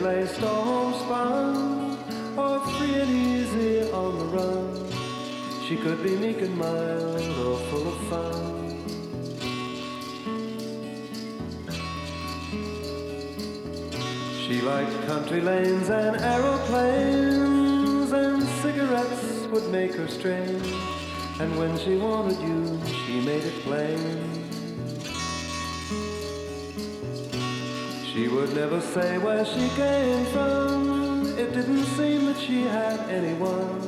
play homespun or free and easy on the run. She could be meek and mild or full of fun. She liked country lanes and aeroplanes, and cigarettes would make her strange. And when she wanted you, she made it plain. She would never say where she came from. It didn't seem that she had anyone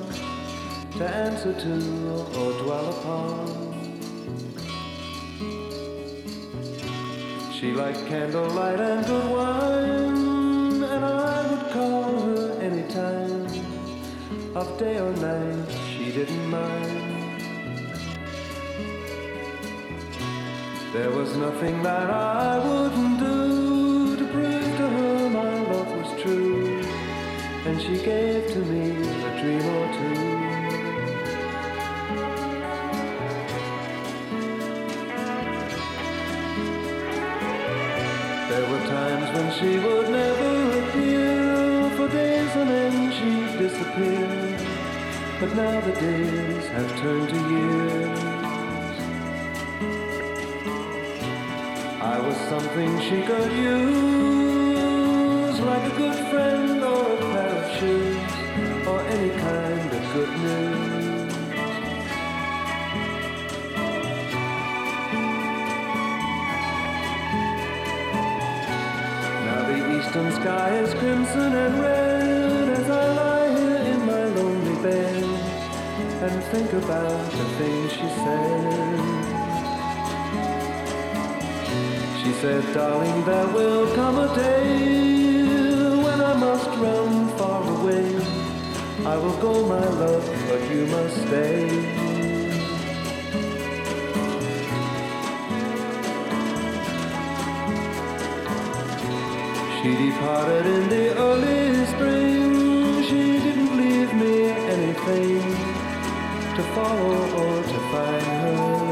to answer to or dwell upon. She liked candlelight and good wine, and I would call her any time of day or night. She didn't mind. There was nothing that I wouldn't do and she gave to me a dream or two. There were times when she would never appear, for days on end she'd disappear. But now the days have turned to years. I was something she could use, like a good friend or any kind of good news. Now the eastern sky is crimson and red as I lie here in my lonely bed and think about the things she said. She said, darling, there will come a day when I must run away. I will go, my love, but you must stay. She departed in the early spring. She didn't leave me anything to follow or to find her.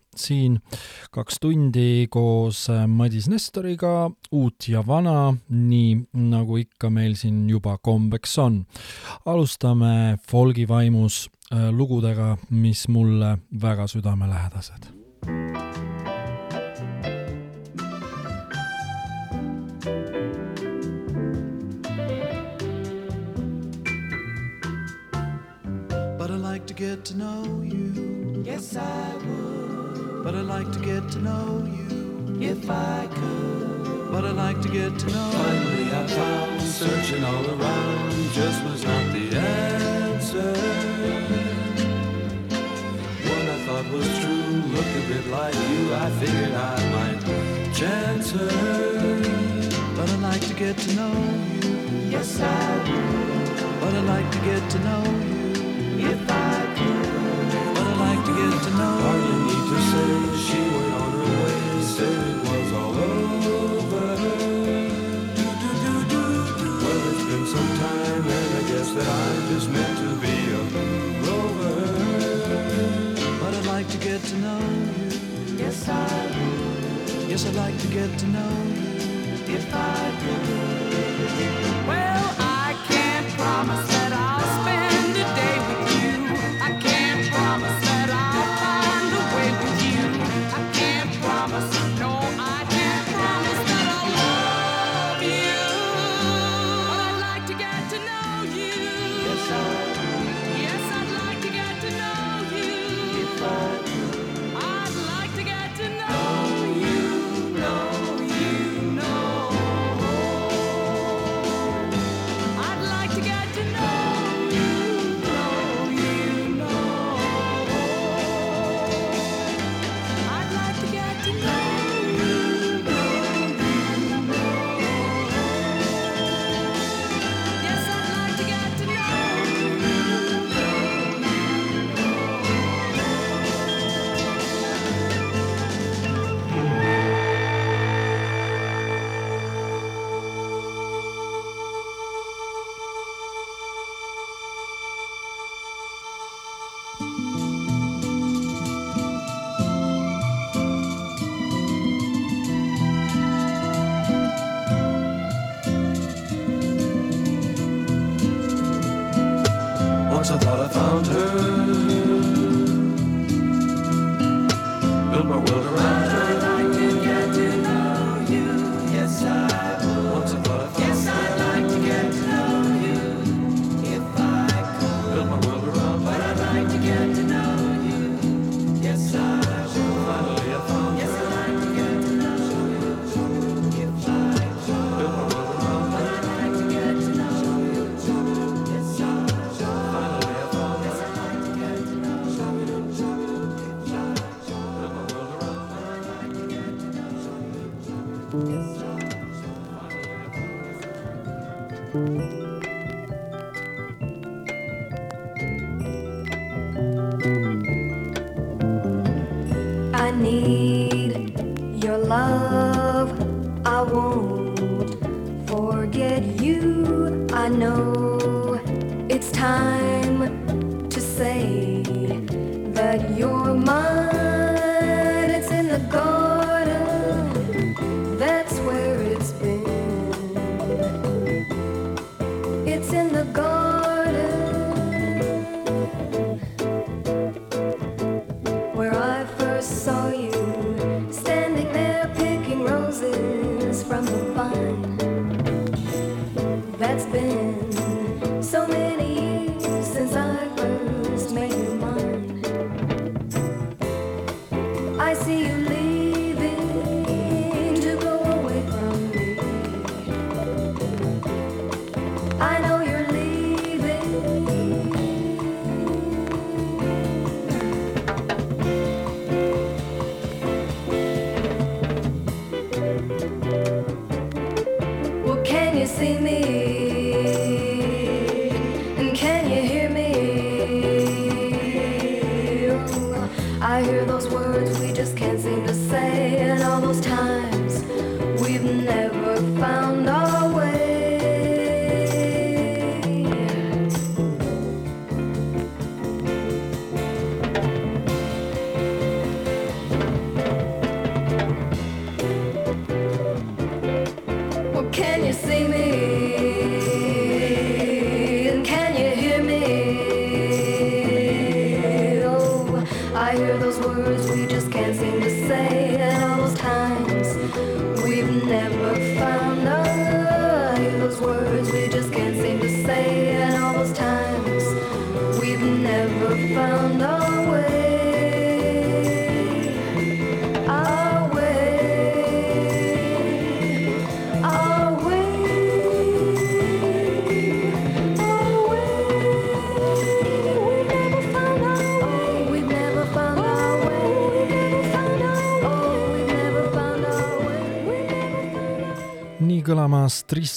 siin kaks tundi koos Madis Nestoriga, uut ja vana, nii nagu ikka meil siin juba kombeks on. alustame folgi vaimus äh, lugudega, mis mulle väga südamelähedased to know you. If I could. But I'd like to get to know Finally, I found searching all around just was not the answer. One I thought was true looked a bit like you. I figured I might chance her. But I'd like to get to know you. Yes, I would. But I'd like to get to know that I'm just meant to be a rover. But I'd like to get to know you. Yes, I would. Yes, I'd like to get to know you. If I could.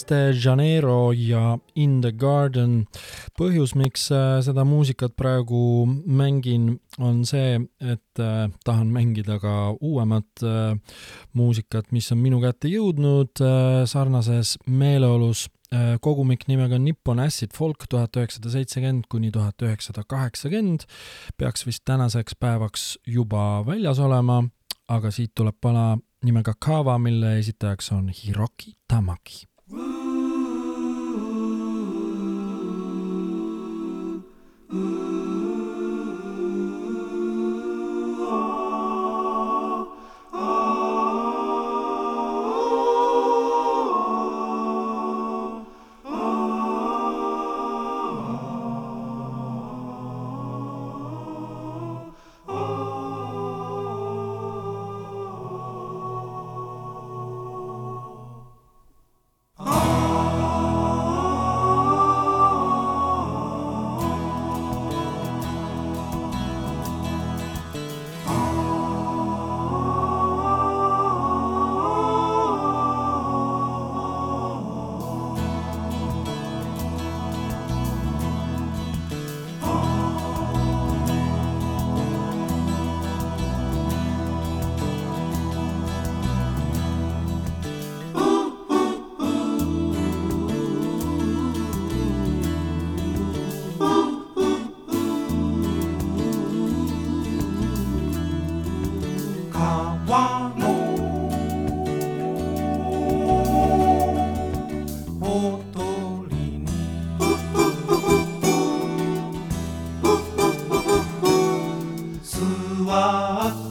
Kõlamas Triste Janeiro ja In the Garden. põhjus, miks äh, seda muusikat praegu mängin, on see, et äh, tahan mängida ka uuemat äh, muusikat, mis on minu kätte jõudnud sarnases meeleolus kogumik nimega Nippon Acid Folk tuhat üheksasada seitsekümmend kuni tuhat üheksasada kaheksakümmend peaks vist tänaseks päevaks juba väljas olema, aga siit tuleb pala nimega Kava, mille esitajaks on Hiroki Tamaki. Ooh. love.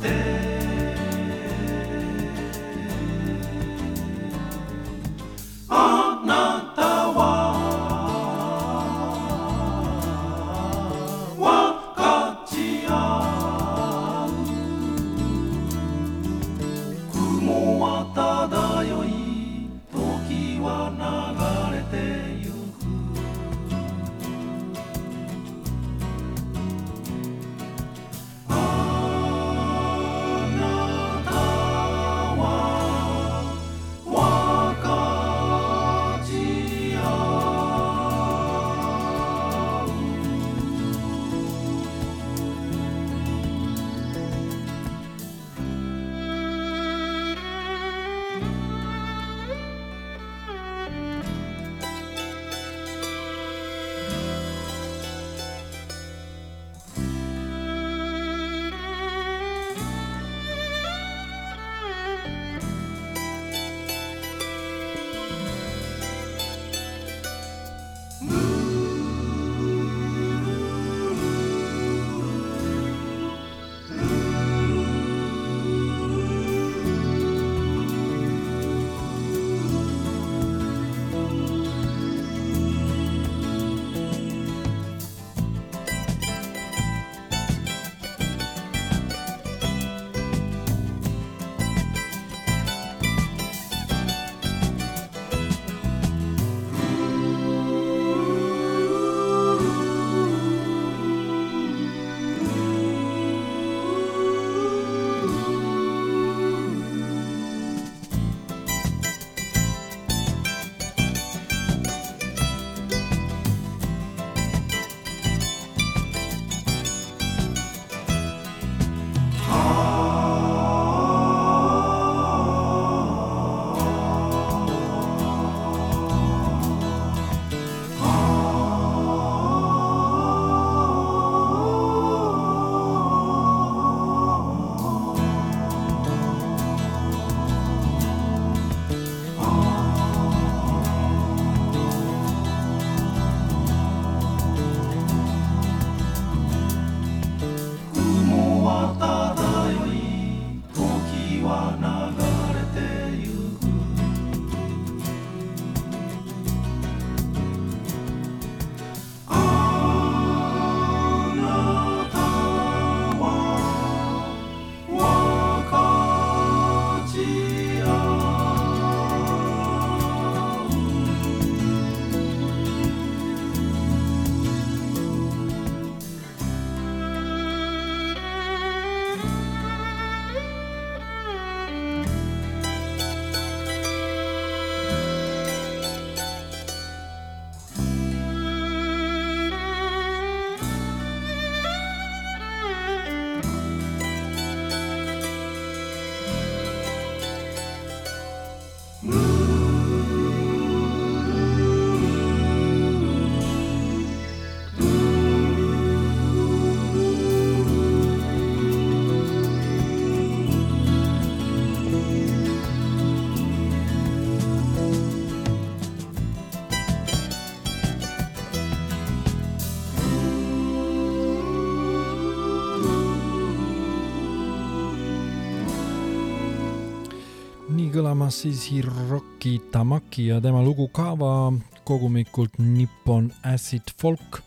Kõlamas siis Hiroki Tamaki ja tema lugu Kava kogumikult Nippon Acid Folk.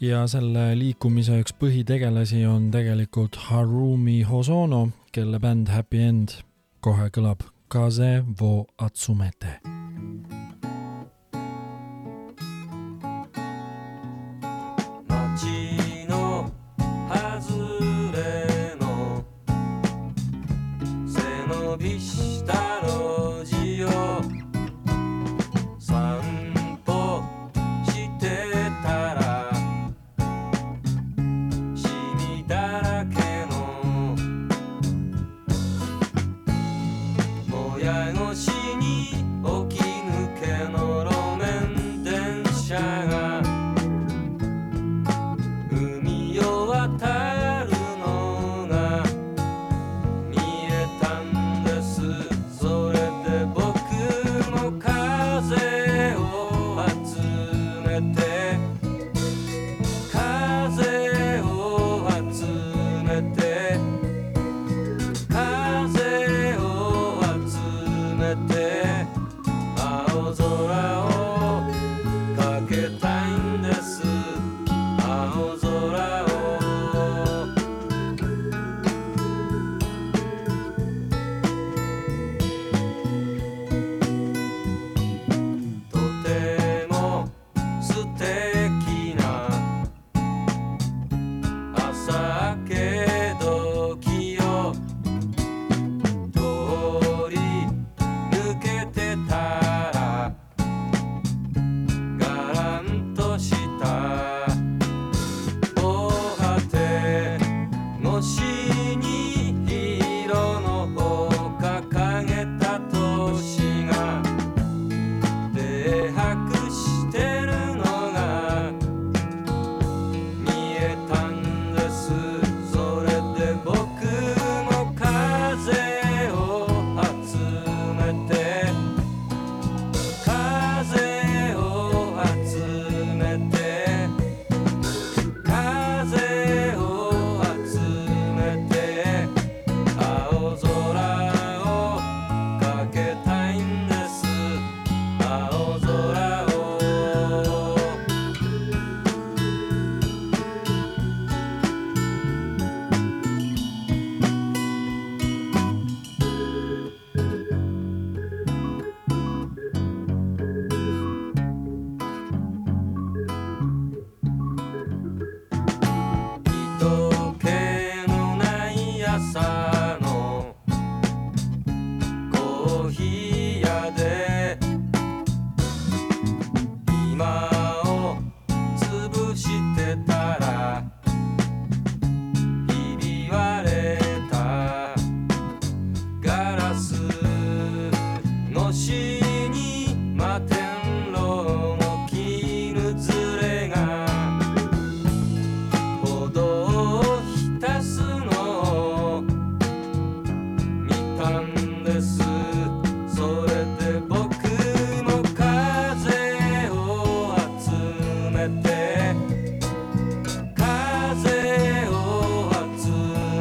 Ja selle liikumise üks põhitegelasi on tegelikult Harumi Hosono, kelle bänd Happy End kohe kõlab Kaze wo Atsumete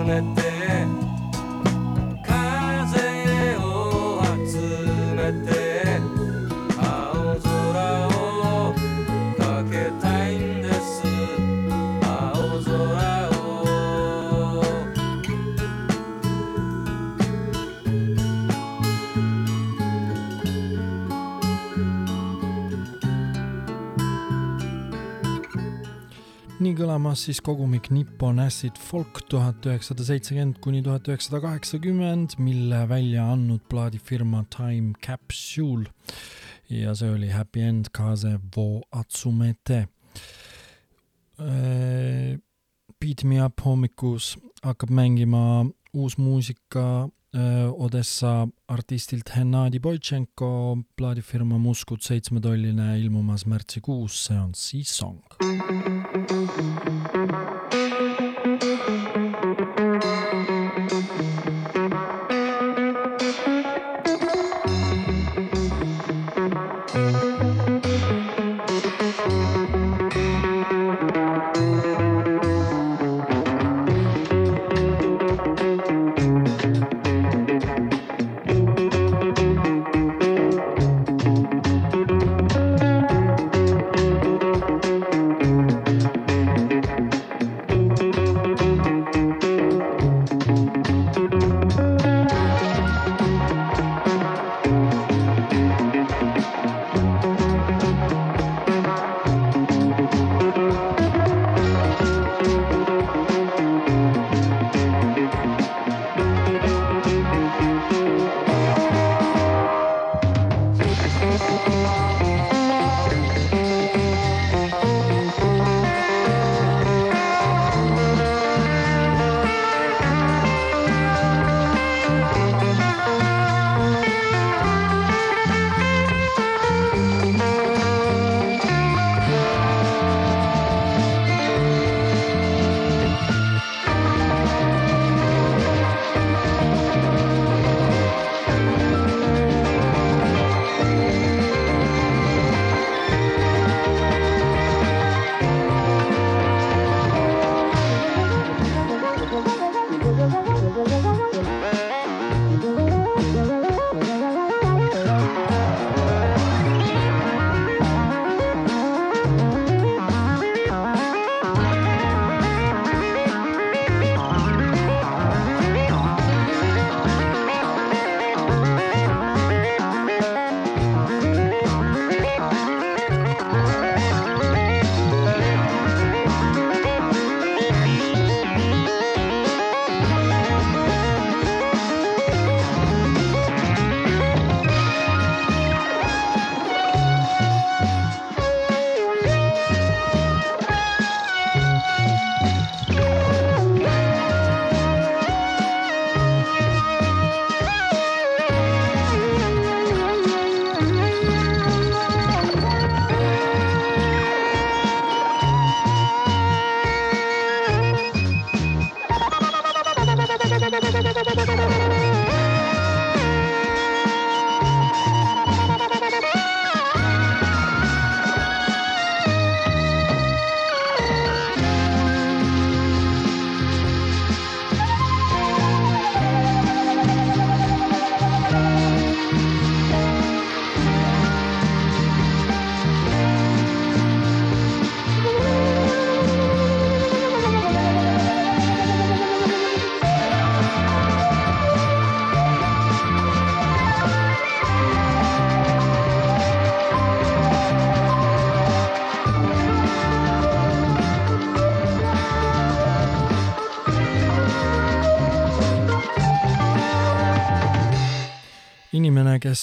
internet kõlamas siis kogumik Nippon Acid Folk tuhat üheksasada seitsekümmend kuni tuhat üheksasada kaheksakümmend, mille välja andnud plaadifirma Time Capsule ja see oli Happy End Kaze wo Atsumete. Äh, Beat Me Up hommikus hakkab mängima uus muusika Odessa artistilt Hennadi Boitšenko, plaadifirma Muskut seitsmetolline ilmumas märtsikuus, see on Sea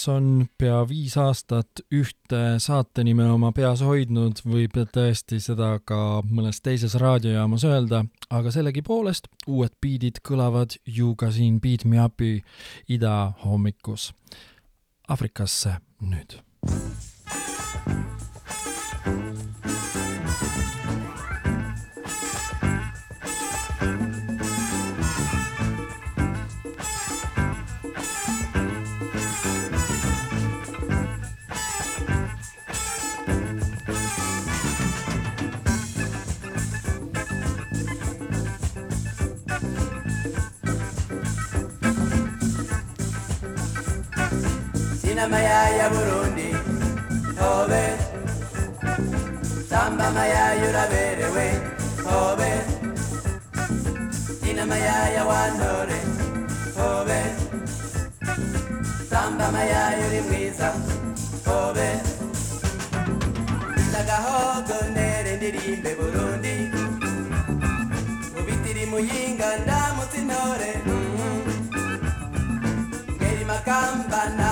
on pea viis aastat ühte saatenime oma peas hoidnud, võib tõesti seda ka mõnes teises raadiojaamas öelda, aga sellegipoolest uued biidid kõlavad ju ka siin Beat Me Upi idahommikus. Aafrikasse nüüd. inamaya ya burundi. Ntobe samba amaya uraberewe ntobe inamaya ya wantore ntobe samba amaya uri mwiza. Ntobe ndagahogo nere ndirimbe burundi. Ubitiri muyinga ndamutse intore mm-hmm. ngeri makamba na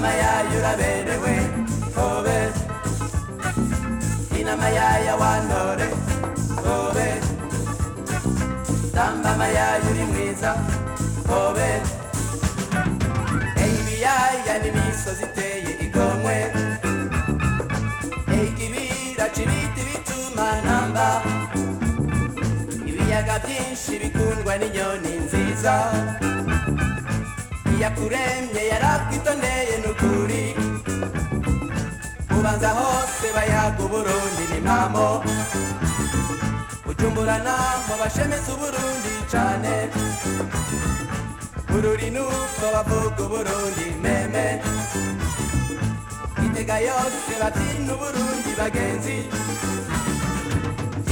inamaya yuraberewe kobe inamaya yawandore kobe sambamaya yuri mwiza kobe eyibiyaya n'imisozi iteye igomwe. Eyikibira cibiti bituma ntamba ibiyaga byinshi bikundwa n'inyoni nziza iyakuremye yarakwitondeye n'ukuri. Ubanza hose bayaga uburundi ni mpamo. Ujumburana mu bashemeza uburundi cane. Bururi nuko bavuga uburundi meme. Itega yose babyina uburundi bagenzi.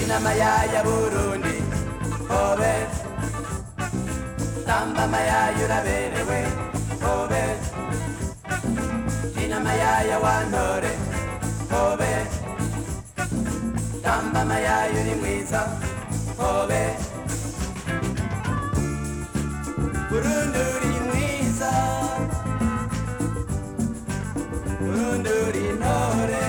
Inama yaya burundi hobe Samba mayaya la bene we Kobe. China mayaya wanore Kobe. Samba mayaya ni mwiza Kobe. Burundu ni mwiza Burundu ni nore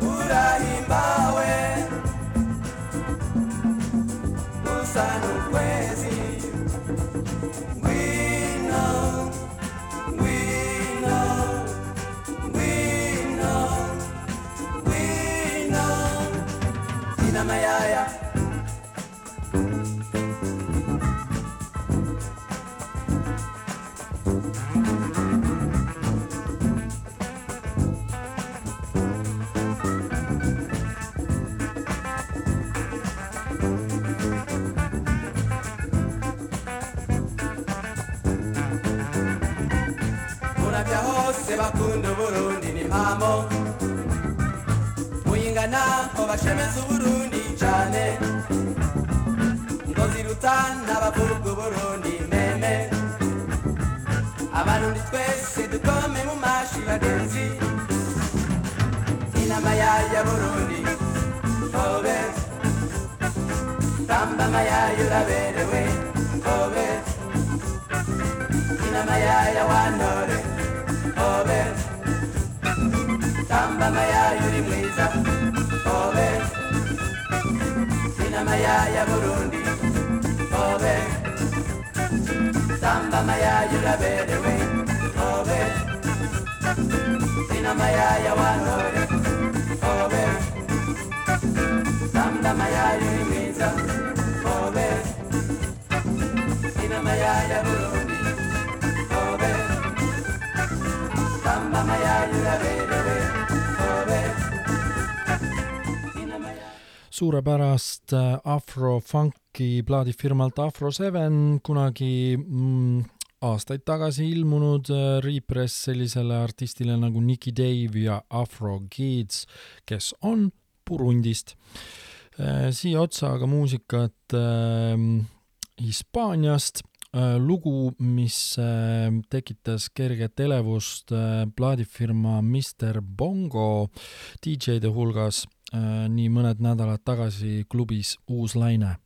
Urahimbawe Burundu west. mama yayo uraberewe obe inama yaya wanore obe tamba mayayo uri mwiza obe inama yaya burundi obe tamba mayayo uraberewe obe inama yaya wanore obe tamba mayayo uri mwiza obe Ina mayaya Burundi obe Samba mayaya uraberewe obe Ina mayaya suurepärast äh, afrofunki plaadifirmalt Afro Seven kunagi mm, aastaid tagasi ilmunud äh, riipress sellisele artistile nagu Nicky Dave ja Afro Kids, kes on Burundist. Siia otsa aga muusikat äh, Hispaaniast. Äh, lugu, mis äh, tekitas kerget elevust äh, plaadifirma Mr Bongo DJ-de hulgas äh, nii mõned nädalad tagasi klubis Uus Laine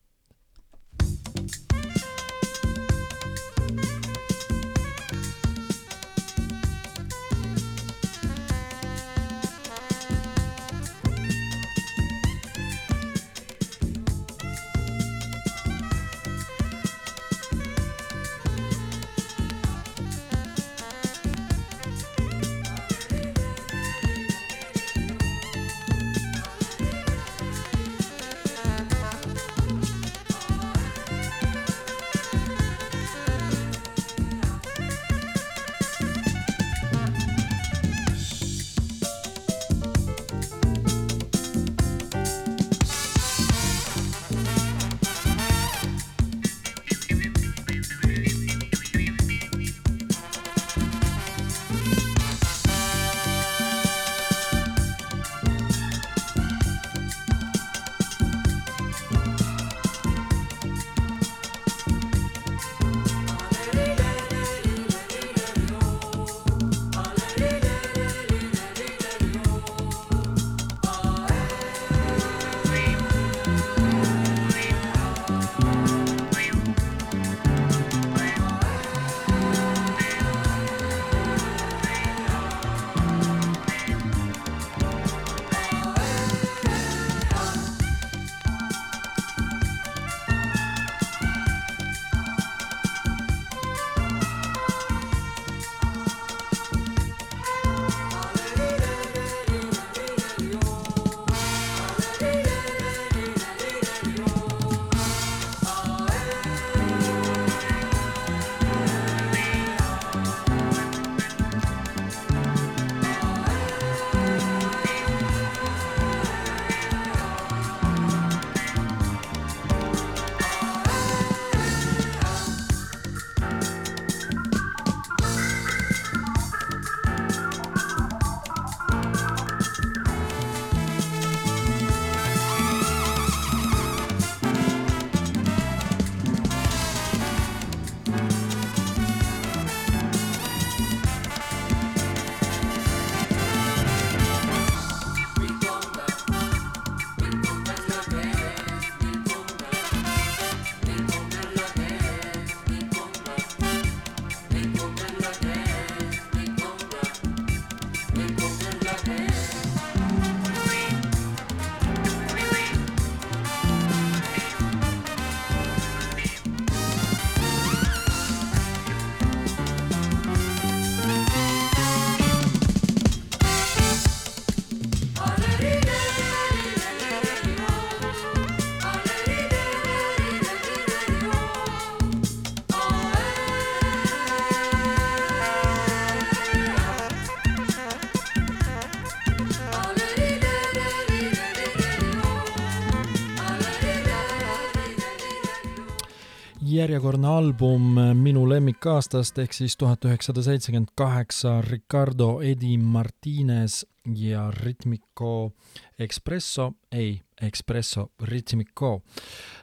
järjekordne album minu lemmikaastast ehk siis tuhat üheksasada seitsekümmend kaheksa Ricardo Edi Martinez ja Ritmico Espresso, ei, Espresso, Ritmico.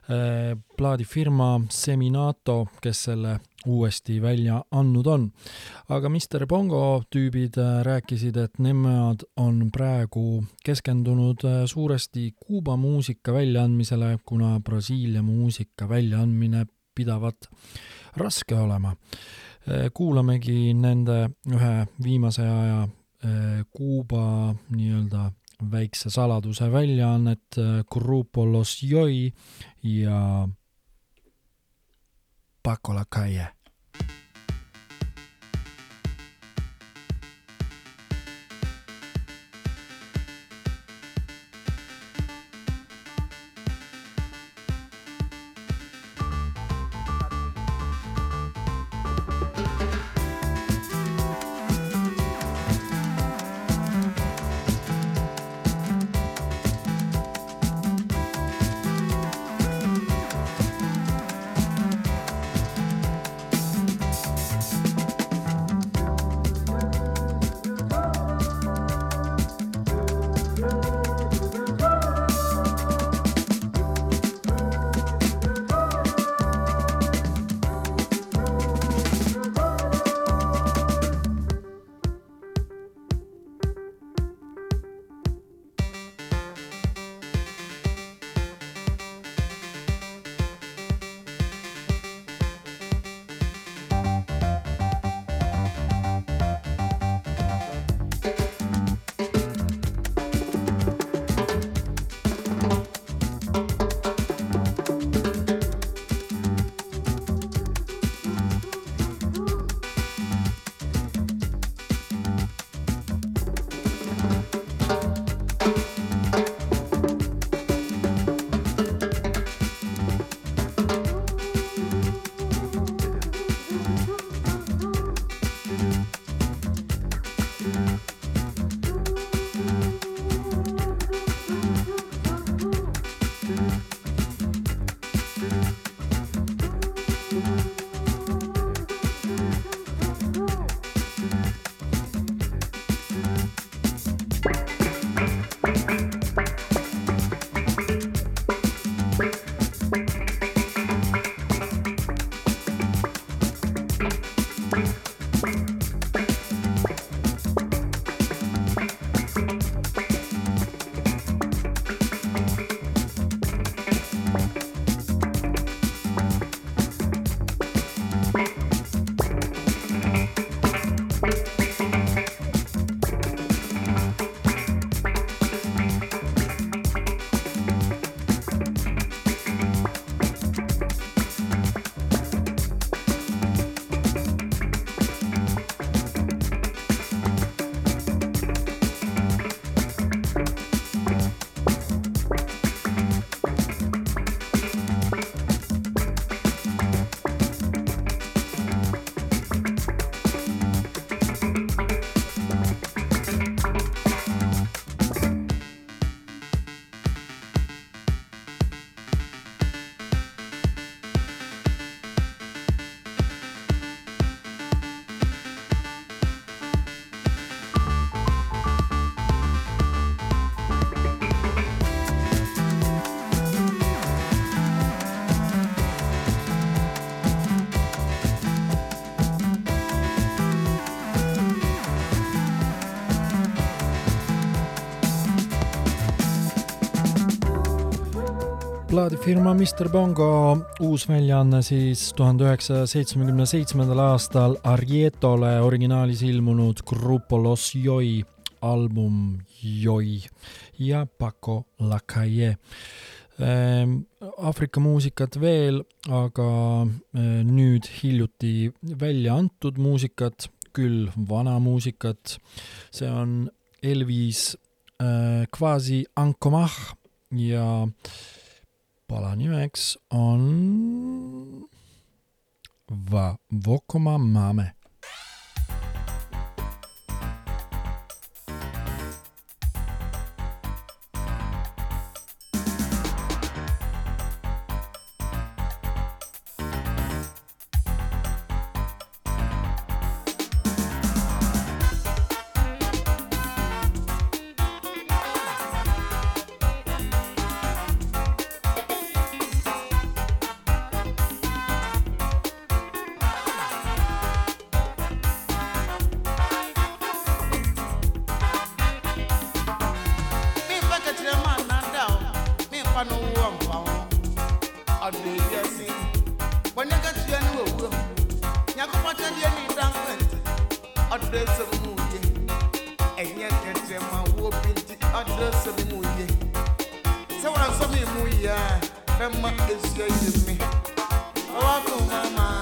Äh, plaadifirma Seminato, kes selle uuesti välja andnud on. aga Mr Bongo tüübid äh, rääkisid, et nemad on praegu keskendunud äh, suuresti Kuuba muusika väljaandmisele, kuna Brasiilia muusika väljaandmine pidavat raske olema. kuulamegi nende ühe viimase aja Kuuba nii-öelda väikse saladuse väljaannet Grupo Los Joi ja Paco la Calle plaadifirma Mr Bongo uus väljaanne siis tuhande üheksasaja seitsmekümne seitsmendal aastal Arietole originaalis ilmunud Grupo Los Joi album Joi ja Paco Lacalle ehm, Aafrika muusikat veel, aga eh, nüüd hiljuti välja antud muusikat, küll vana muusikat. see on Elvis äh, Quasi Ankomah ja äh, Palanimex on v Vokoma máme. mama is here with me. Oh, mama.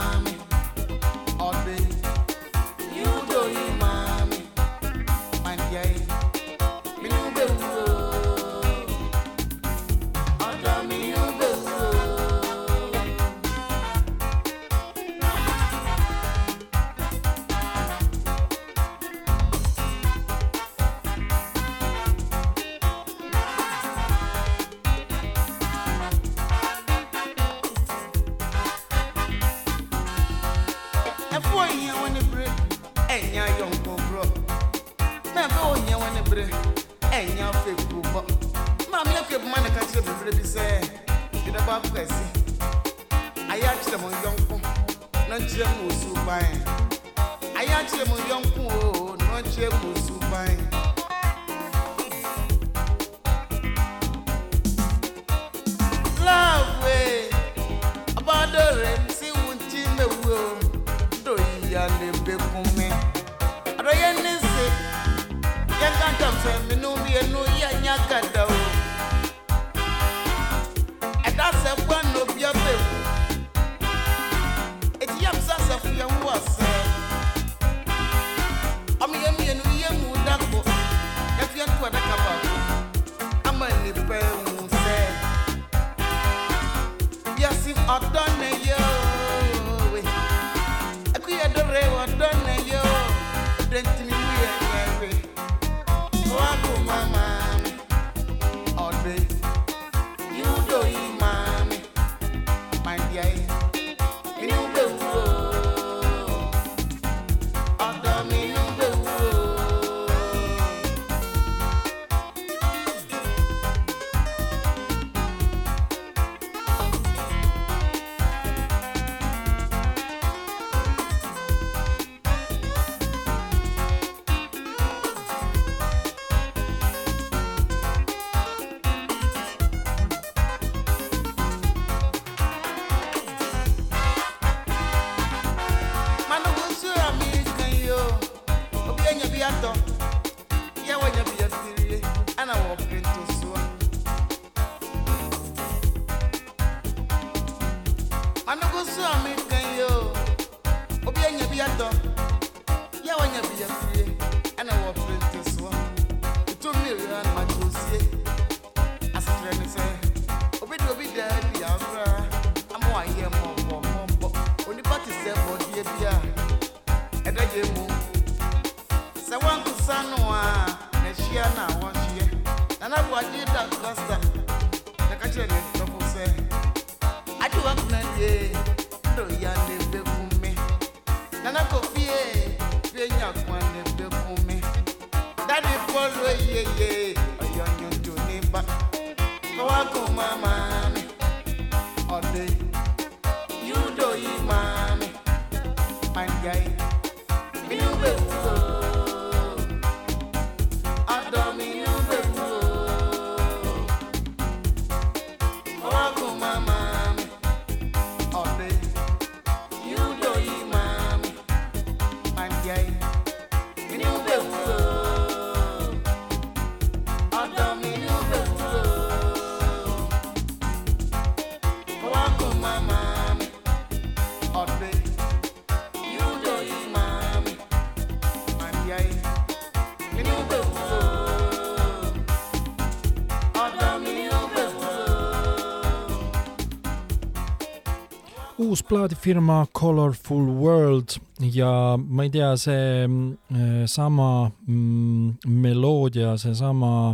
uus plaadifirma Colorful World ja ma ei tea, see mm, eh, sama mm, meloodia, seesama,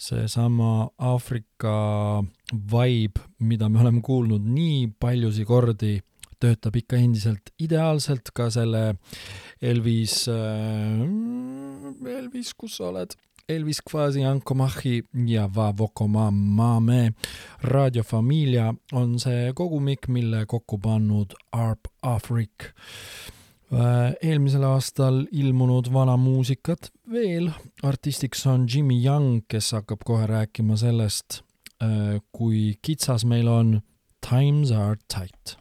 seesama Aafrika vibe, mida me oleme kuulnud nii paljusi kordi, töötab ikka endiselt ideaalselt ka selle Elvis äh,, Elvis, kus sa oled? Elvis Quasi Ankomachi ja Va Vokoma Mame. Raadiofamiilia on see kogumik, mille kokku pannud Arp Afrik. Äh, eelmisel aastal ilmunud vana muusikat veel, artistiks on Jimmy Young, kes hakkab kohe rääkima sellest, äh, kui kitsas meil on Times are tight.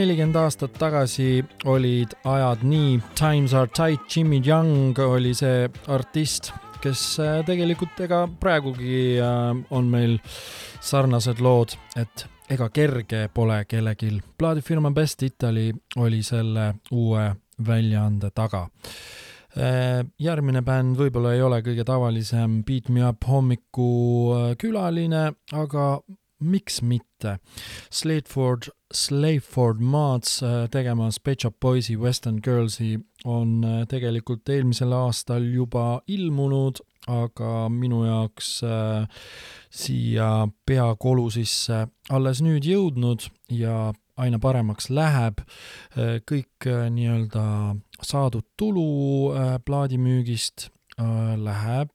Nelikümmend aastat tagasi olid ajad nii, Times are tight, Jimmy Young oli see artist, kes äh, tegelikult ega praegugi äh, on meil sarnased lood, et ega kerge pole kellelgi. plaadifirma Best Italy oli selle uue väljaande taga äh, järgmine bänd võib-olla ei ole kõige tavalisem Beat Me Up hommikukülaline, aga miks mitte. Slateford, Slaveford Maats äh, tegemas Pet Shop Boysi Western Girlsi on äh, tegelikult eelmisel aastal juba ilmunud, aga minu jaoks äh, siia peakolu sisse alles nüüd jõudnud ja aina paremaks läheb. Äh, kõik nii-öelda saadud tulu plaadimüügist läheb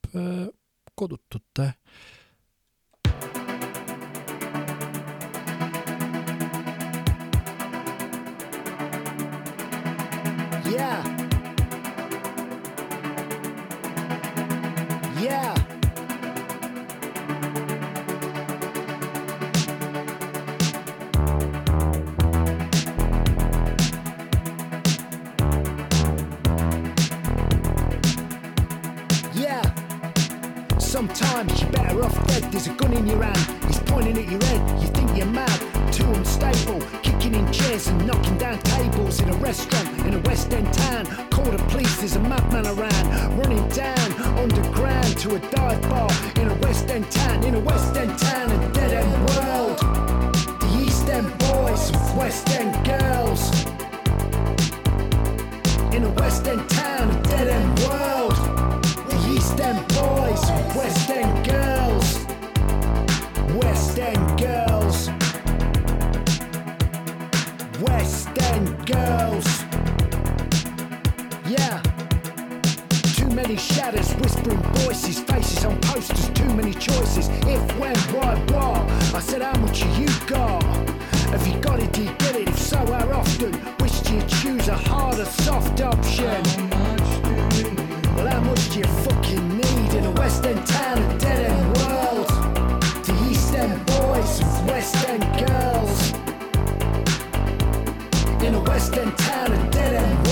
kodutute Yeah. Yeah. Yeah. Sometimes you're better off dead. There's a gun in your hand. He's pointing at your head. You think you're mad. Too unstable. Kicking in chairs and knocking down tables in a restaurant in a West End town. Call the police. There's a madman around. Running down underground to a dive bar in a West End town. In a West End town. A dead end world. The East End boys West End girls. In a West End town. A dead end world. The East End boys, West End girls. Yeah. Too many shadows, whispering voices, faces on posters, too many choices. If, when, why, what? I said, how much have you got? Have you got it, do you get it? If so, how often? Wish you choose a hard or soft option. Well, how much do you fucking need in a West End town, a dead end world? The East End boys West End girls. Western it.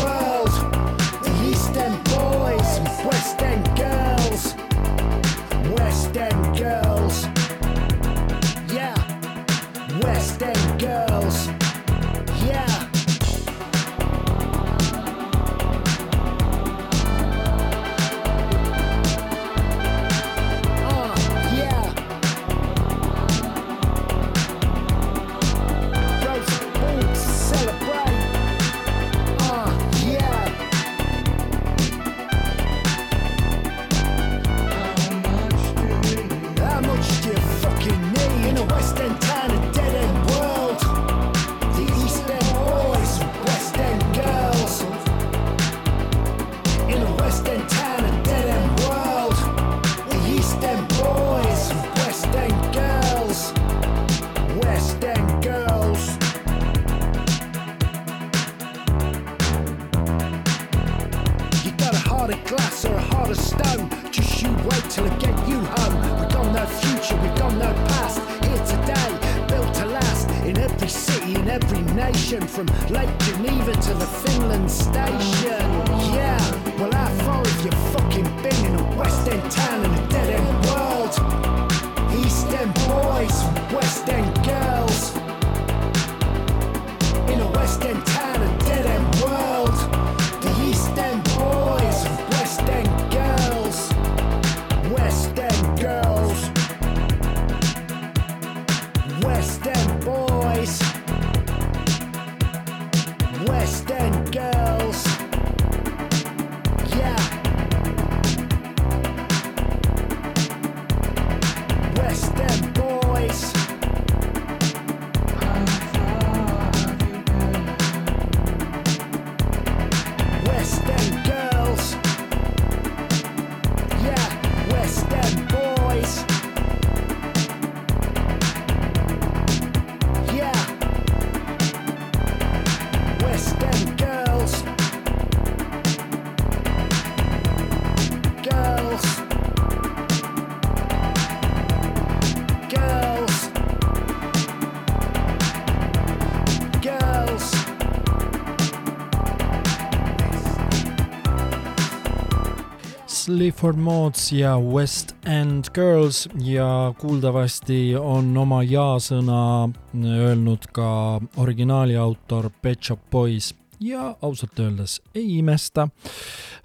Ashley Formots ja West End Girls ja kuuldavasti on oma ja-sõna öelnud ka originaali autor Pet Shop Boys ja ausalt öeldes ei imesta.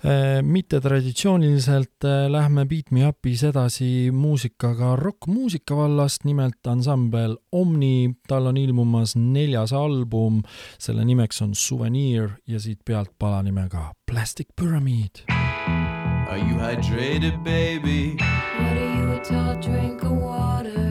Äh, mittetraditsiooniliselt äh, lähme Beat Me Up'is edasi muusikaga rokkmuusika vallast, nimelt ansambel Omni, tal on ilmumas neljas album, selle nimeks on Souvenir ja siit pealt pala nimega Plastic Pyramid. Are you hydrated, baby? What are you, a tall drink of water?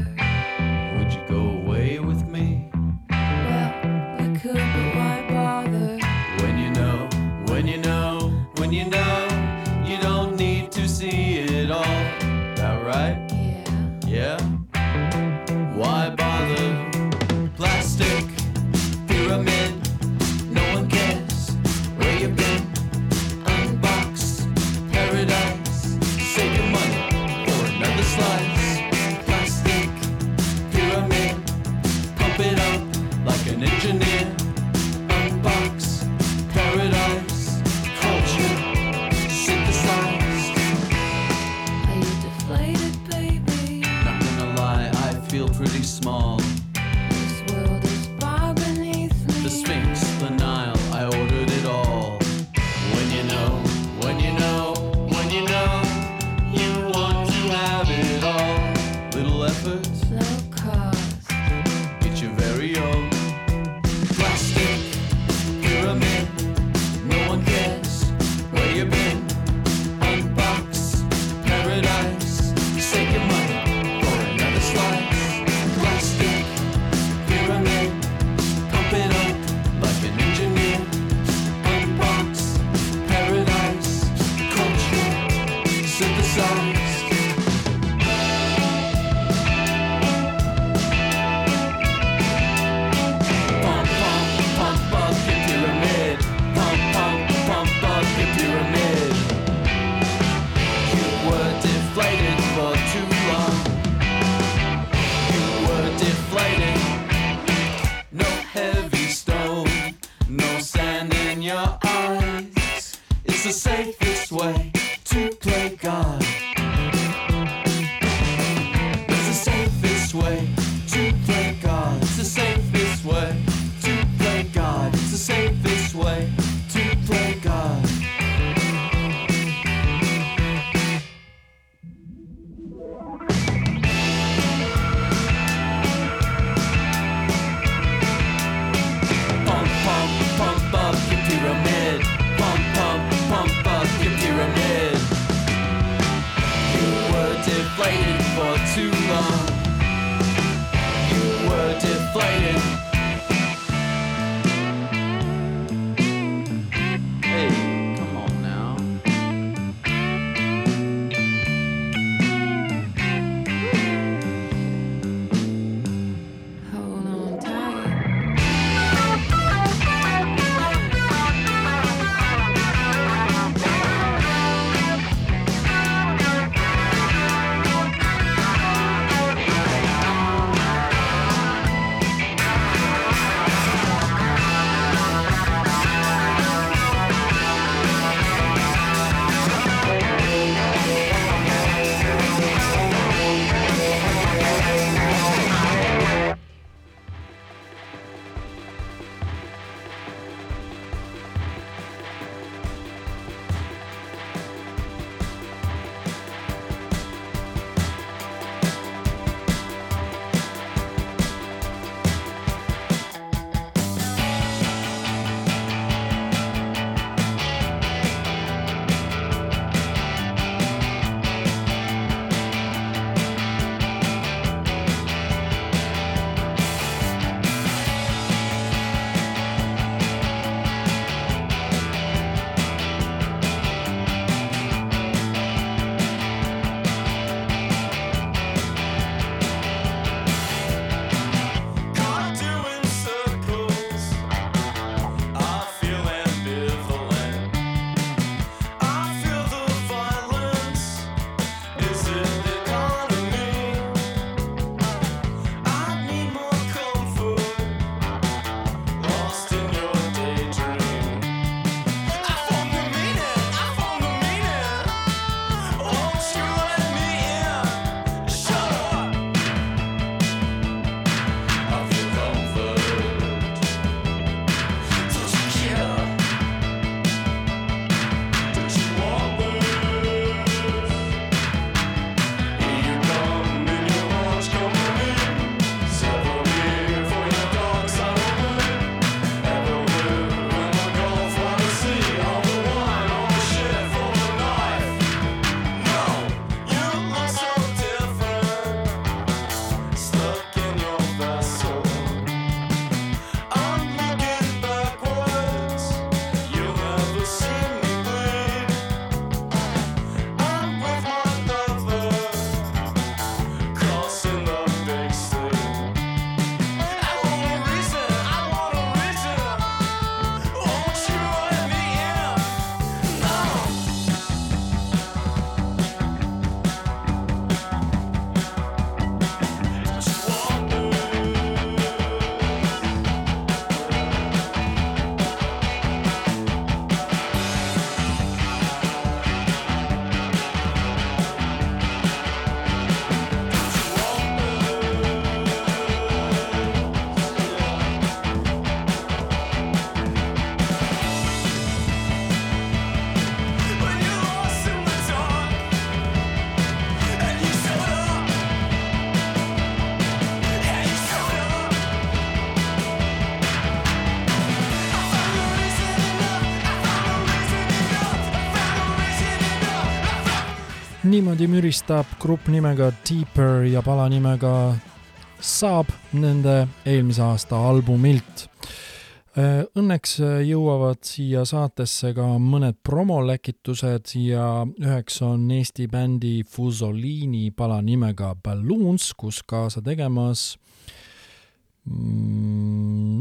Niimoodi müristab grupp nimega Deeper ja pala nimega Saab nende eelmise aasta albumilt. Õnneks jõuavad siia saatesse ka mõned promoläkitused ja üheks on Eesti bändi Fusoliini pala nimega Balloons, kus kaasa tegemas mm,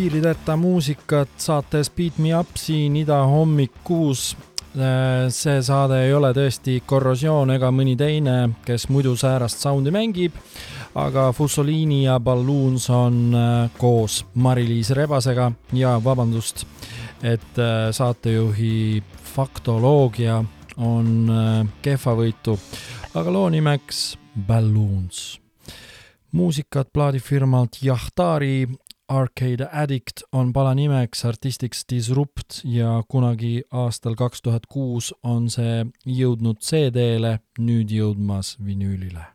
piirideta muusikat saates Beat Me Up siin Ida hommikuus. see saade ei ole tõesti Korrosioon ega mõni teine, kes muidu säärast soundi mängib, aga Fussolini ja Balloons on äh, koos Mari-Liis Rebasega ja vabandust, et äh, saatejuhi faktoloogia on äh, kehvavõitu, aga loo nimeks Balloons muusikat plaadifirmalt Yahtari Arcade Addict on pala nimeks, artistiks Disrupt ja kunagi aastal kaks tuhat kuus on see jõudnud CD-le, nüüd jõudmas vinüülile.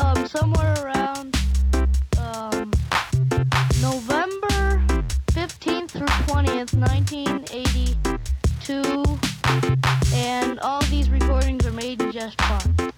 Um, somewhere 20th, 1982. And all these recordings are made in just fun.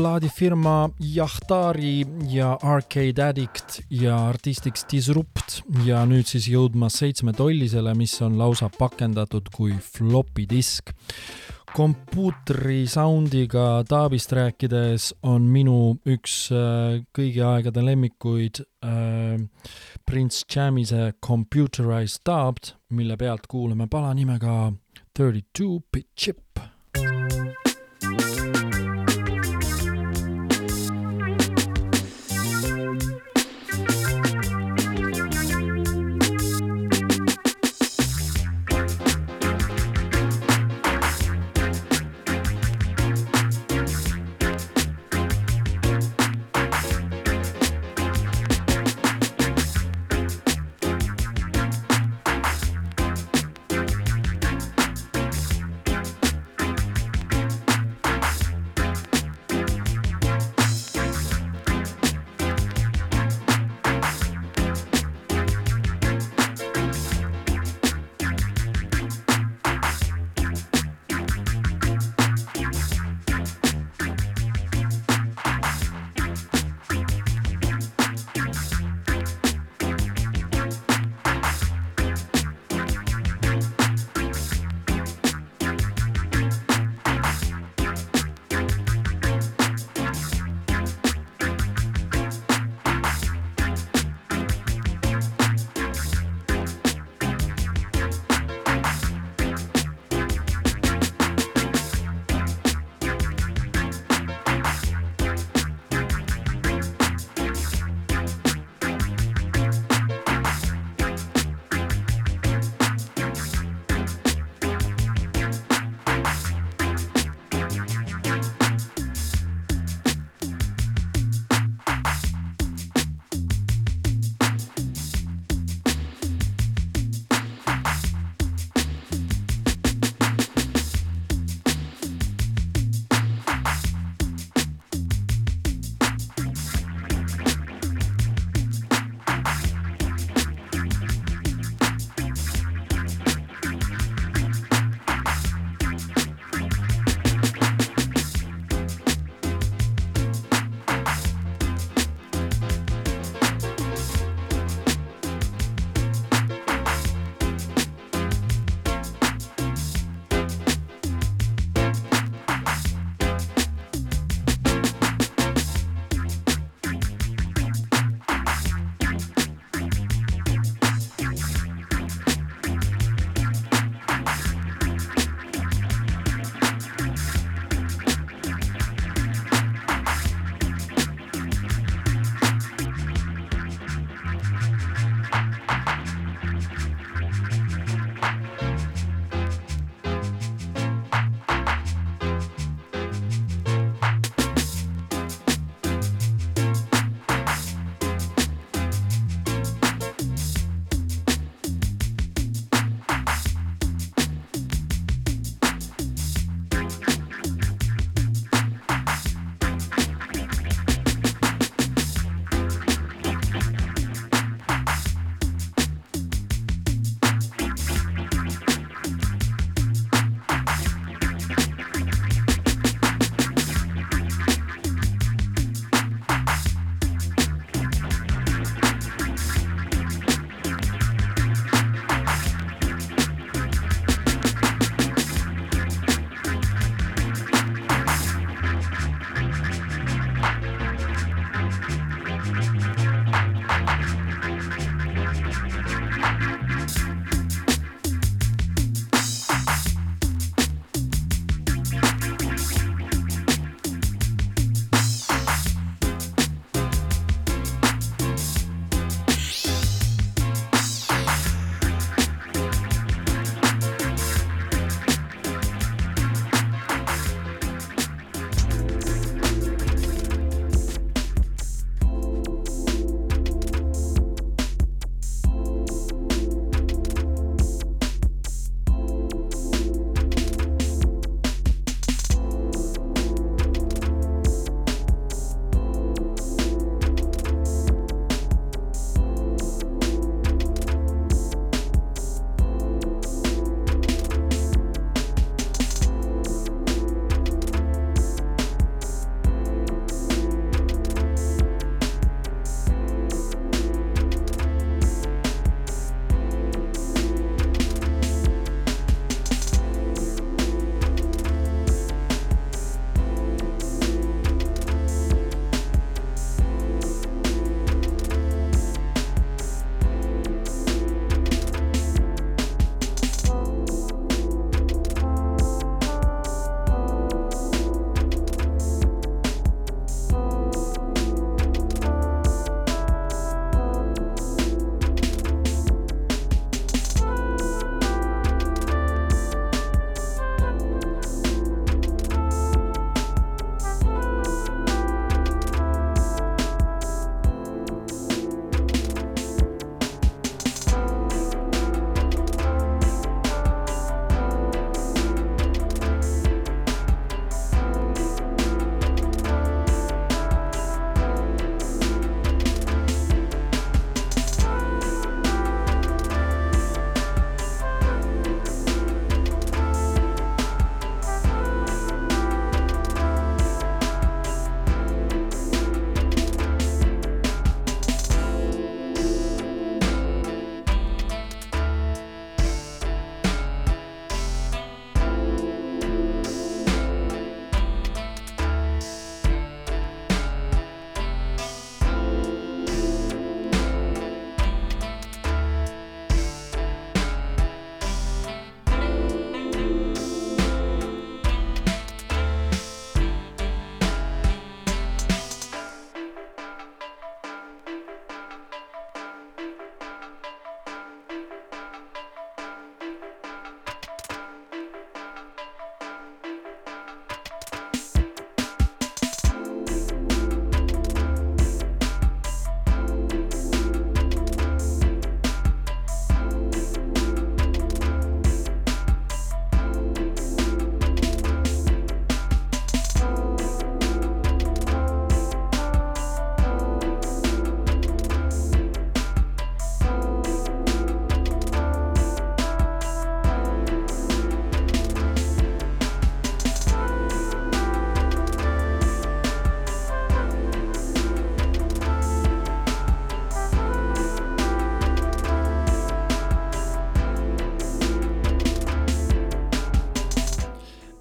Plaadifirma Yahtari ja Arcade Addict ja artistiks Disrupt ja nüüd siis jõudmas seitsmetollisele, mis on lausa pakendatud kui floppy disk. kompuutri soundiga taabist rääkides on minu üks äh, kõigi aegade lemmikuid äh, Prince Jamise Computerized Dubbed, mille pealt kuulame pala nimega Thirty Two Bit Chip. Nineteen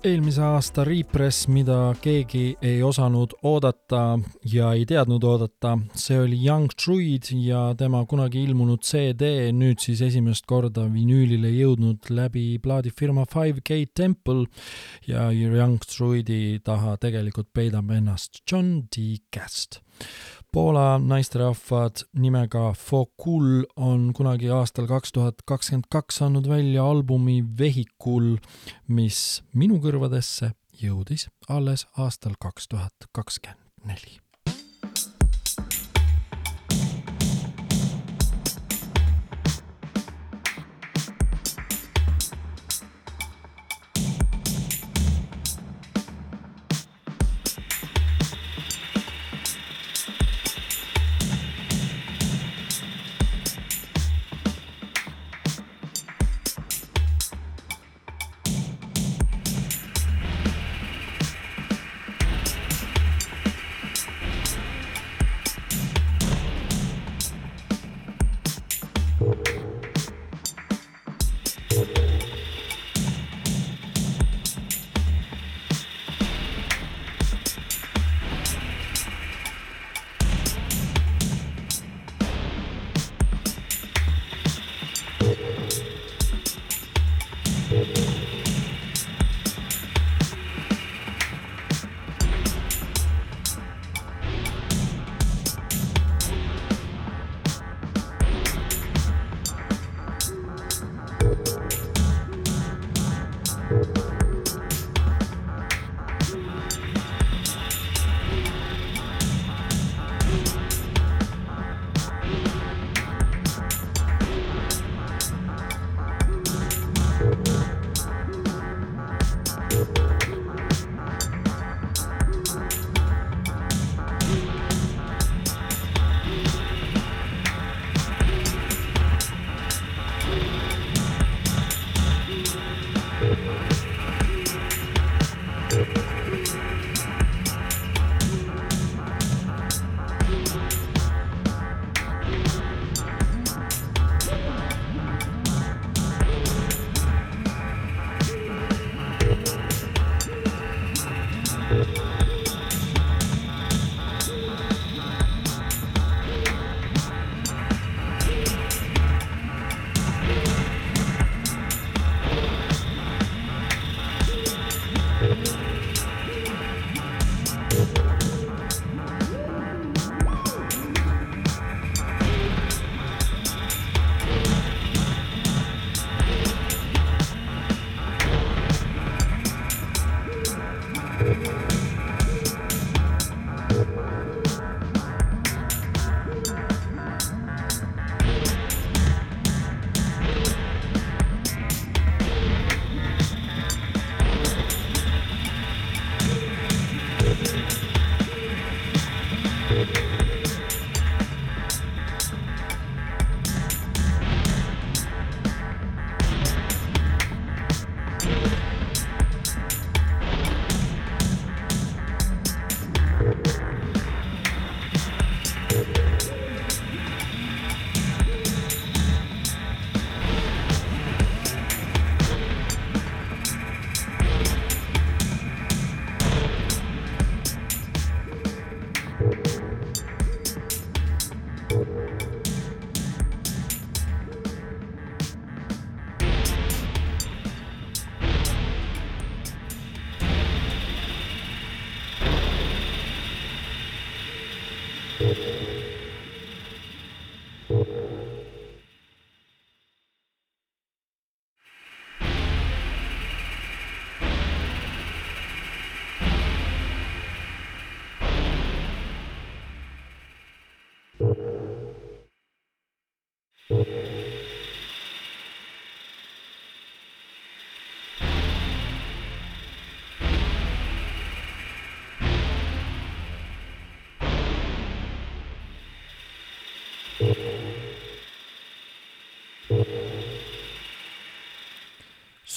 eelmise aasta Repress, mida keegi ei osanud oodata ja ei teadnud oodata, see oli Young Druid ja tema kunagi ilmunud CD, nüüd siis esimest korda vinüülile jõudnud läbi plaadifirma 5K Temple ja Young Druidi taha tegelikult peidab ennast John D. Cast Poola naisterahvad nimega Fokul on kunagi aastal kaks tuhat kakskümmend kaks andnud välja albumi Vehikul, mis minu kõrvadesse jõudis alles aastal kaks tuhat kakskümmend neli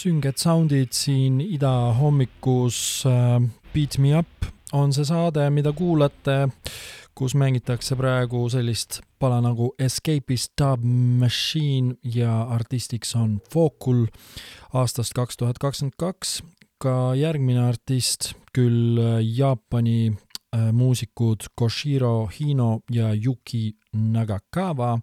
sünged soundid siin idahommikus äh, Beat me up on see saade, mida kuulate, kus mängitakse praegu sellist pala nagu Escapist Dub Machine ja artistiks on Focul aastast kaks tuhat kakskümmend kaks. Ka järgmine artist, küll äh, Jaapani muusikud Koshiro Hino ja Yuki Nagakawa,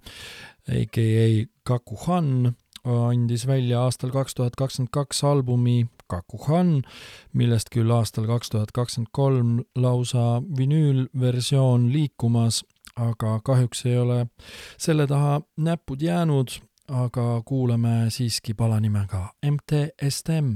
AKA Kakuhan, andis välja aastal kaks tuhat kakskümmend kaks albumi Kakuhan, millest küll aastal kaks tuhat kakskümmend kolm lausa vinüülversioon liikumas, aga kahjuks ei ole selle taha näpud jäänud. Aga kuulame siiski pala nimega MTSTM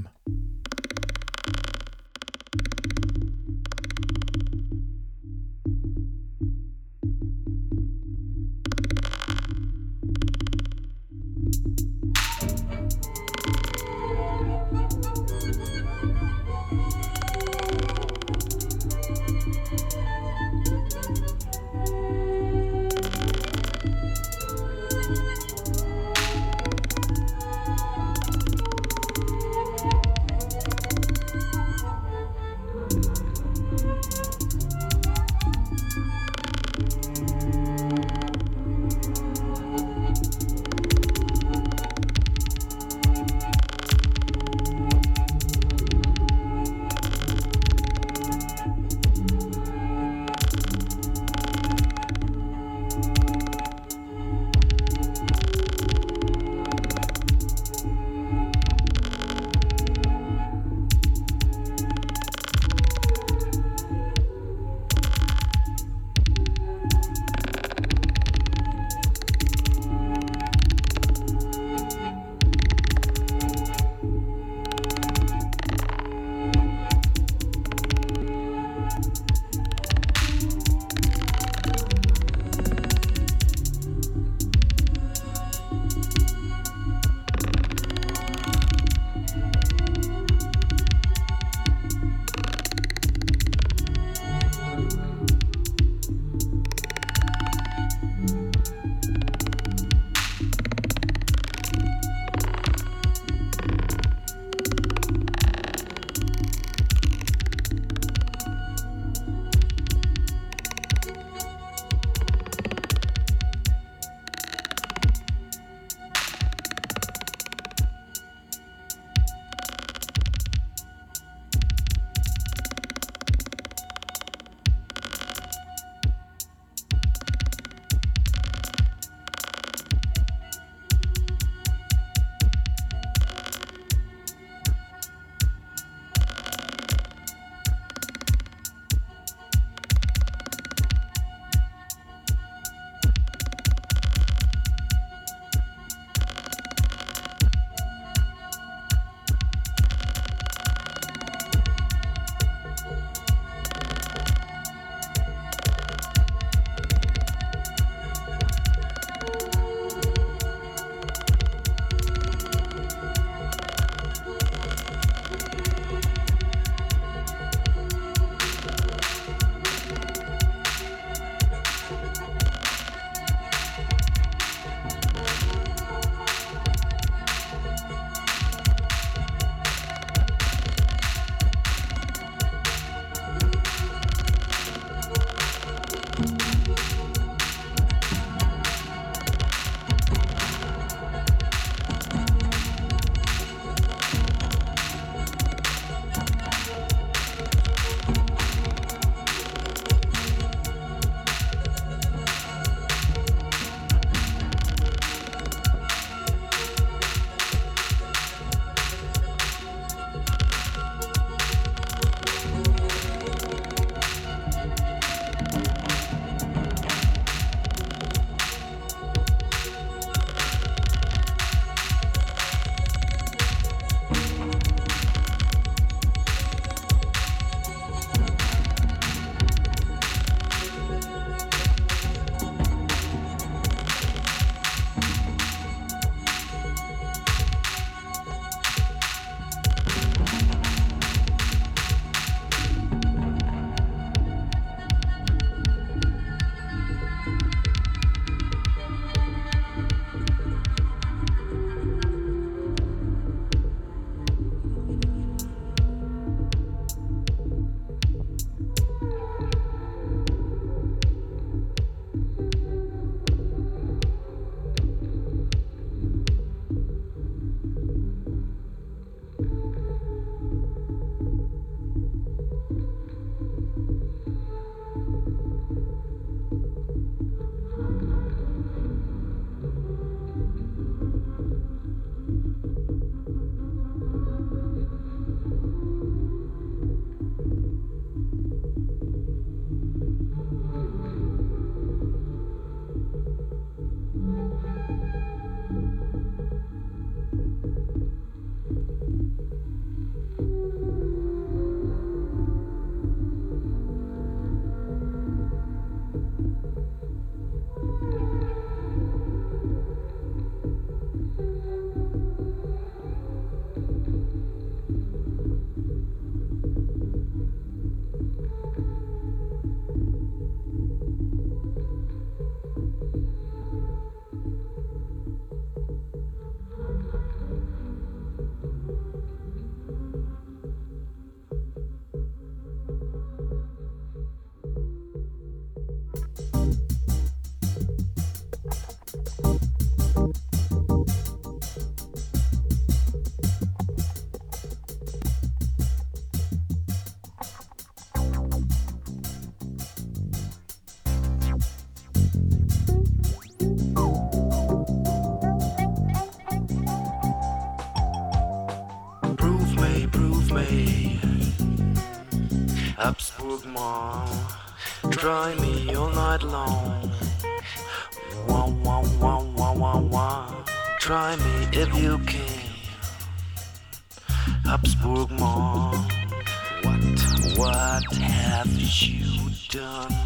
with mom. Drive me all night long. Wah, wah, wah, wah, wah, wah. Try me if you can. Habsburg mom. What, what have you done?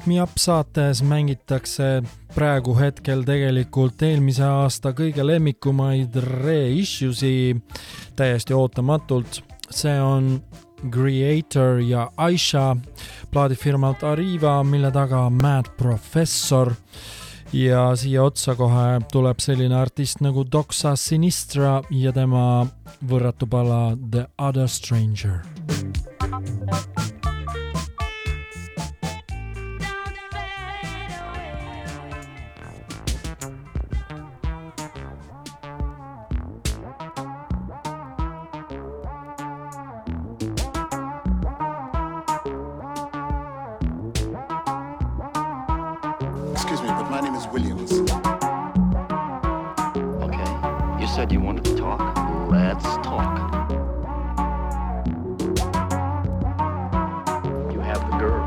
Beat Me Up saates mängitakse praegu hetkel tegelikult eelmise aasta kõige lemmikumaid reissue'si täiesti ootamatult. see on Creator ja Aisha plaadifirmalt Arriva, mille taga Mad Professor. ja siia otsa kohe tuleb selline artist nagu Doxa Sinistra ja tema võrratu pala The Other Stranger. Said you wanted to talk. Let's talk. You have the girl.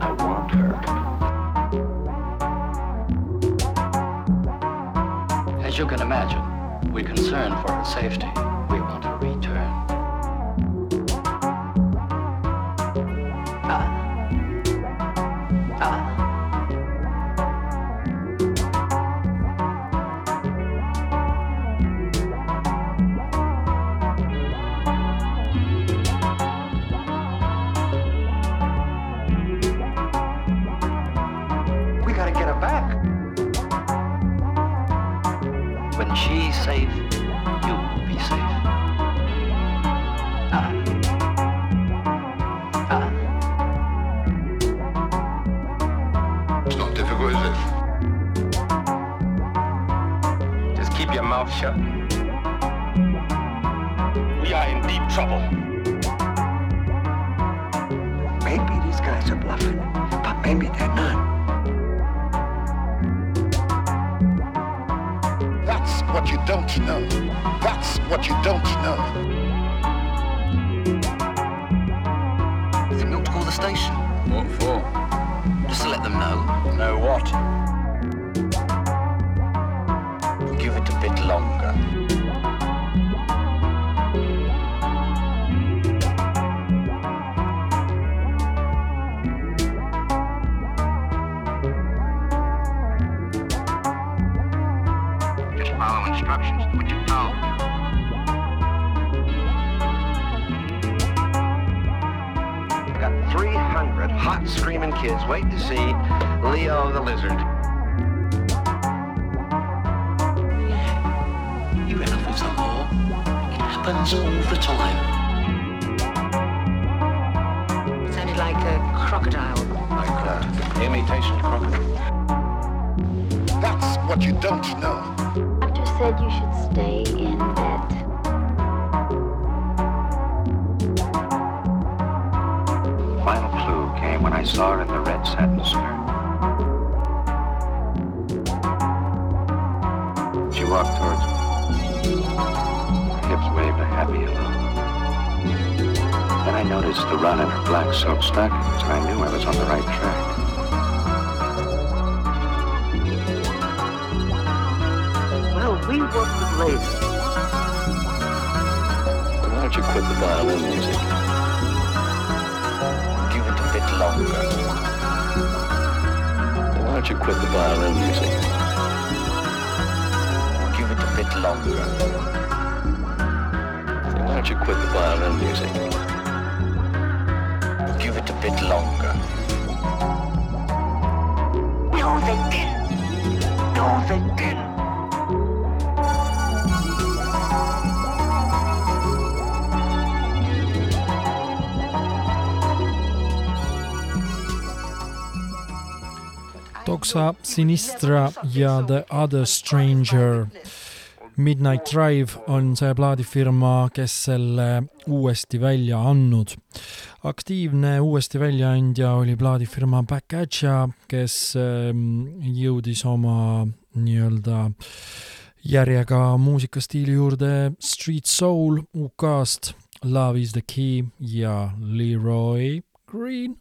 I want her. As you can imagine, we're concerned for her safety. She walked towards me. Her hips waved a happy hello. Then I noticed the run in her black silk stockings, and I knew I was on the right track. Well, we work with ladies. Why don't you quit the violin music? Give it a bit longer. Why don't you quit the violin music? Give it longer. Why don't you quit the violin music? Give it a bit longer. No, they didn't. No, they didn't. Doxa Sinistra ja The Other Stranger. Midnight Drive on see plaadifirma, kes selle uuesti välja andnud. aktiivne uuesti väljaandja oli plaadifirma Back at Ya, kes ähm, jõudis oma nii-öelda järjega muusikastiili juurde Street Soul UK-st, Love is the key ja Leroy Green.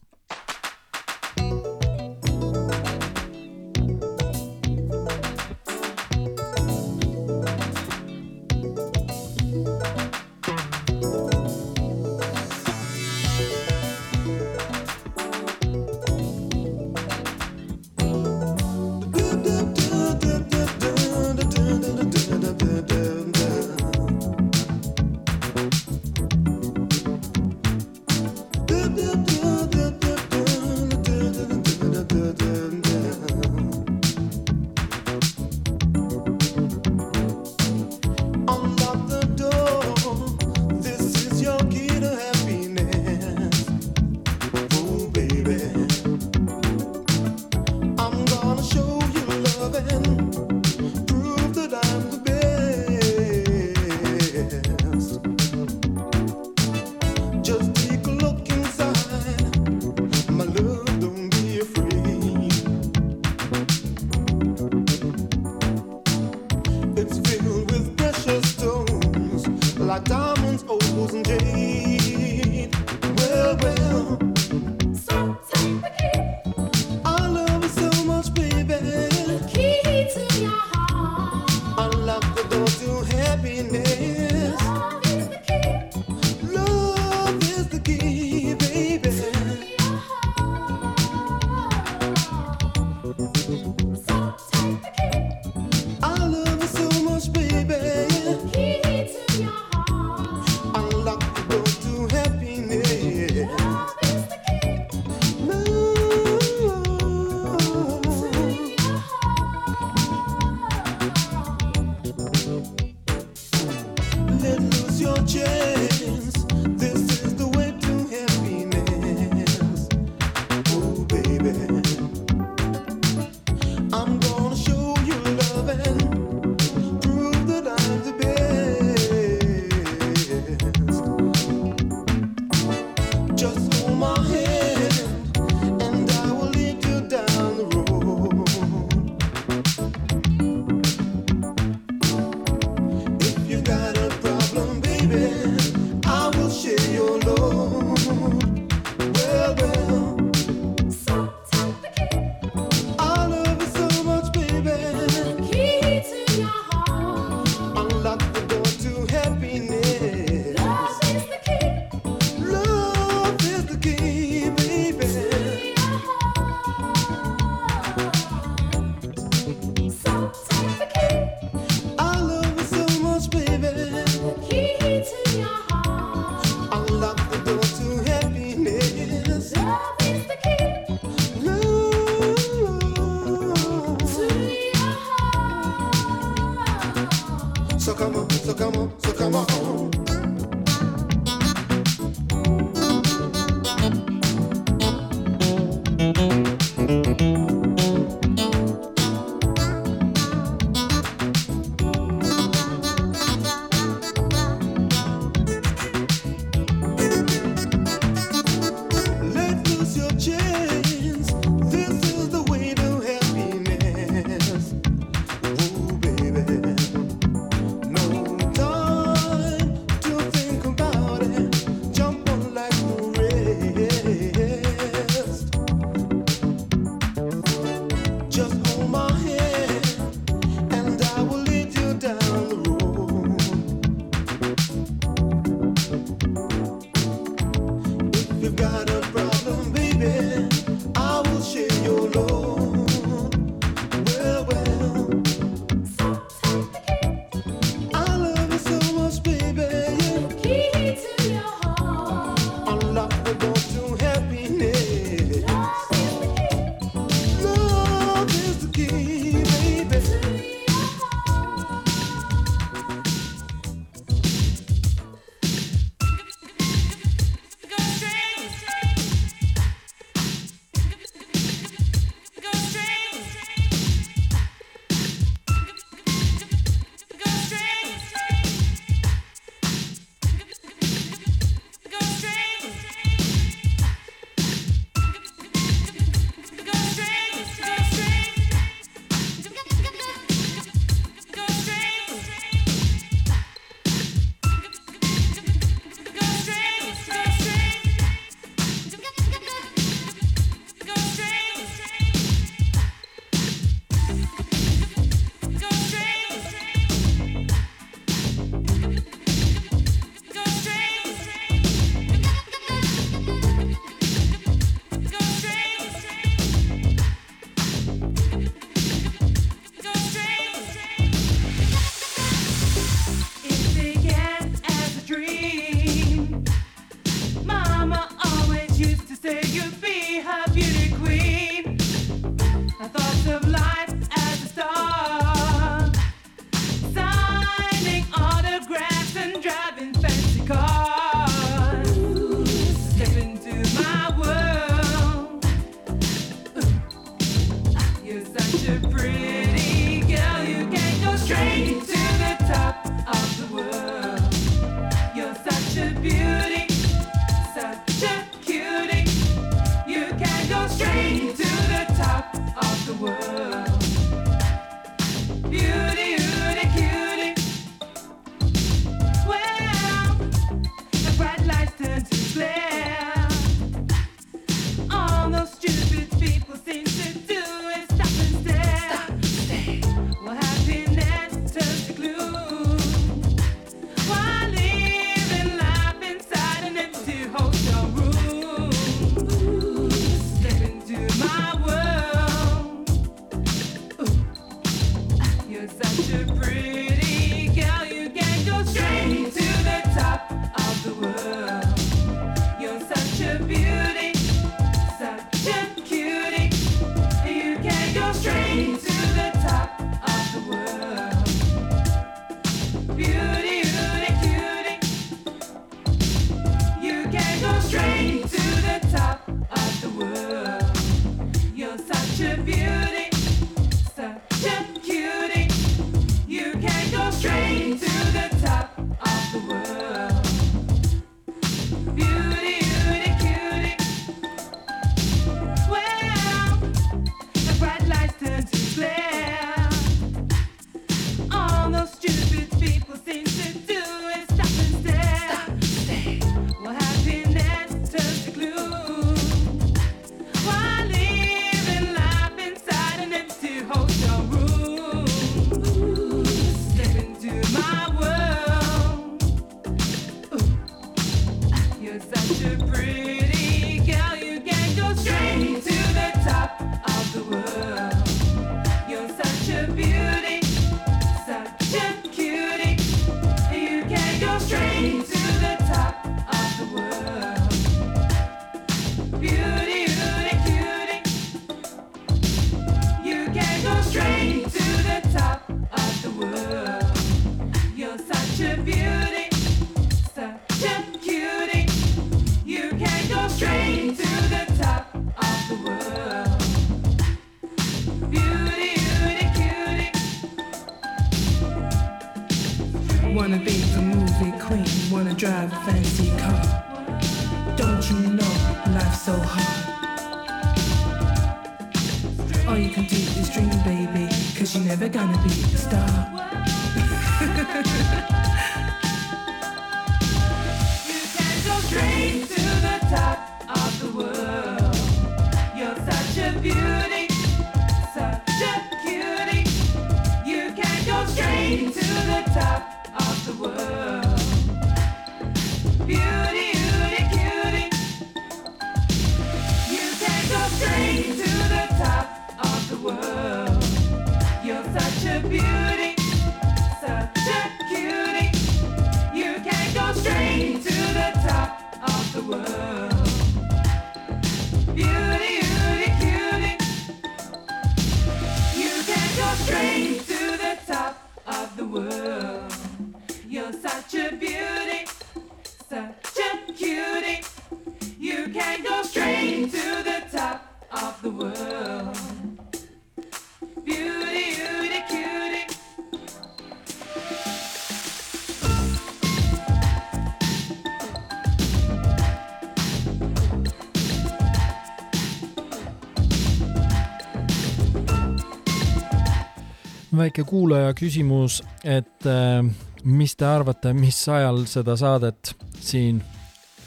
Väike kuulaja küsimus, et äh, mis te arvate, mis ajal seda saadet siin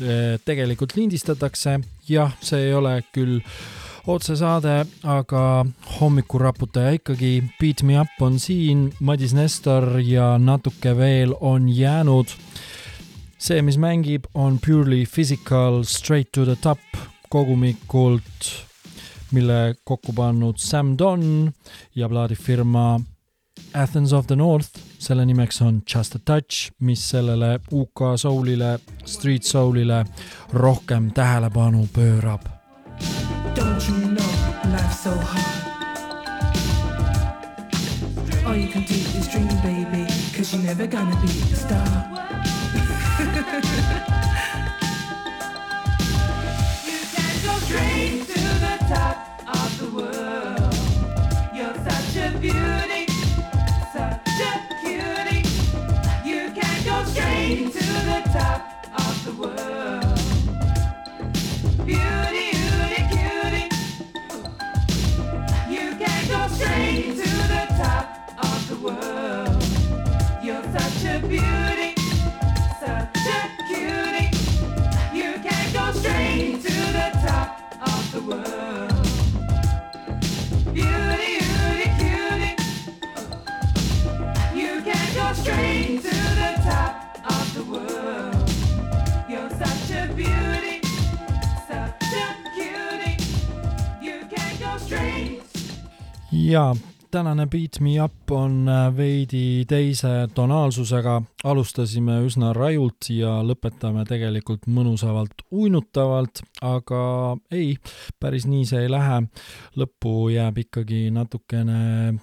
äh, tegelikult lindistatakse? jah, see ei ole küll otsesaade, aga hommikuraputaja ikkagi, Beat me up on siin, Madis Nestor ja natuke veel on jäänud. see, mis mängib, on Purely Physical Straight to the Top kogumikult, mille kokku pannud Sam Don ja plaadifirma Athens of the North, selle nimeks on Just a Touch, mis sellele UK soulile, street soulile rohkem tähelepanu pöörab. Don't you know life's so hard? All you can do is dream, baby, cause you're never gonna be a star. straight to the top of the world. You're such a beauty, straight to the top of the world. Ja tänane Beat Me Up on äh, veidi teise tonaalsusega, alustasime üsna rajult ja lõpetame tegelikult mõnusavalt uinutavalt, aga ei, päris nii see ei lähe. lõppu jääb ikkagi natukene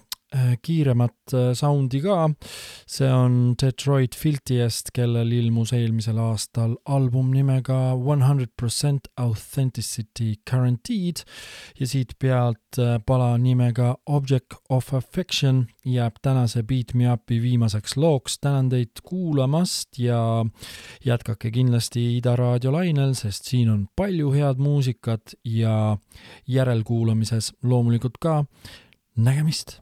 kiiremat äh, soundi ka. see on Detroit Filthiest, kellel ilmus eelmisel aastal album nimega One Hundred Percent Authenticity Guaranteed ja siit pealt äh, pala nimega Object of Affection jääb tänase Beat Me Upi viimaseks looks. tänan teid kuulamast ja jätkake kindlasti Ida raadio lainel, sest siin on palju head muusikat ja järelkuulamises loomulikult ka. nägemist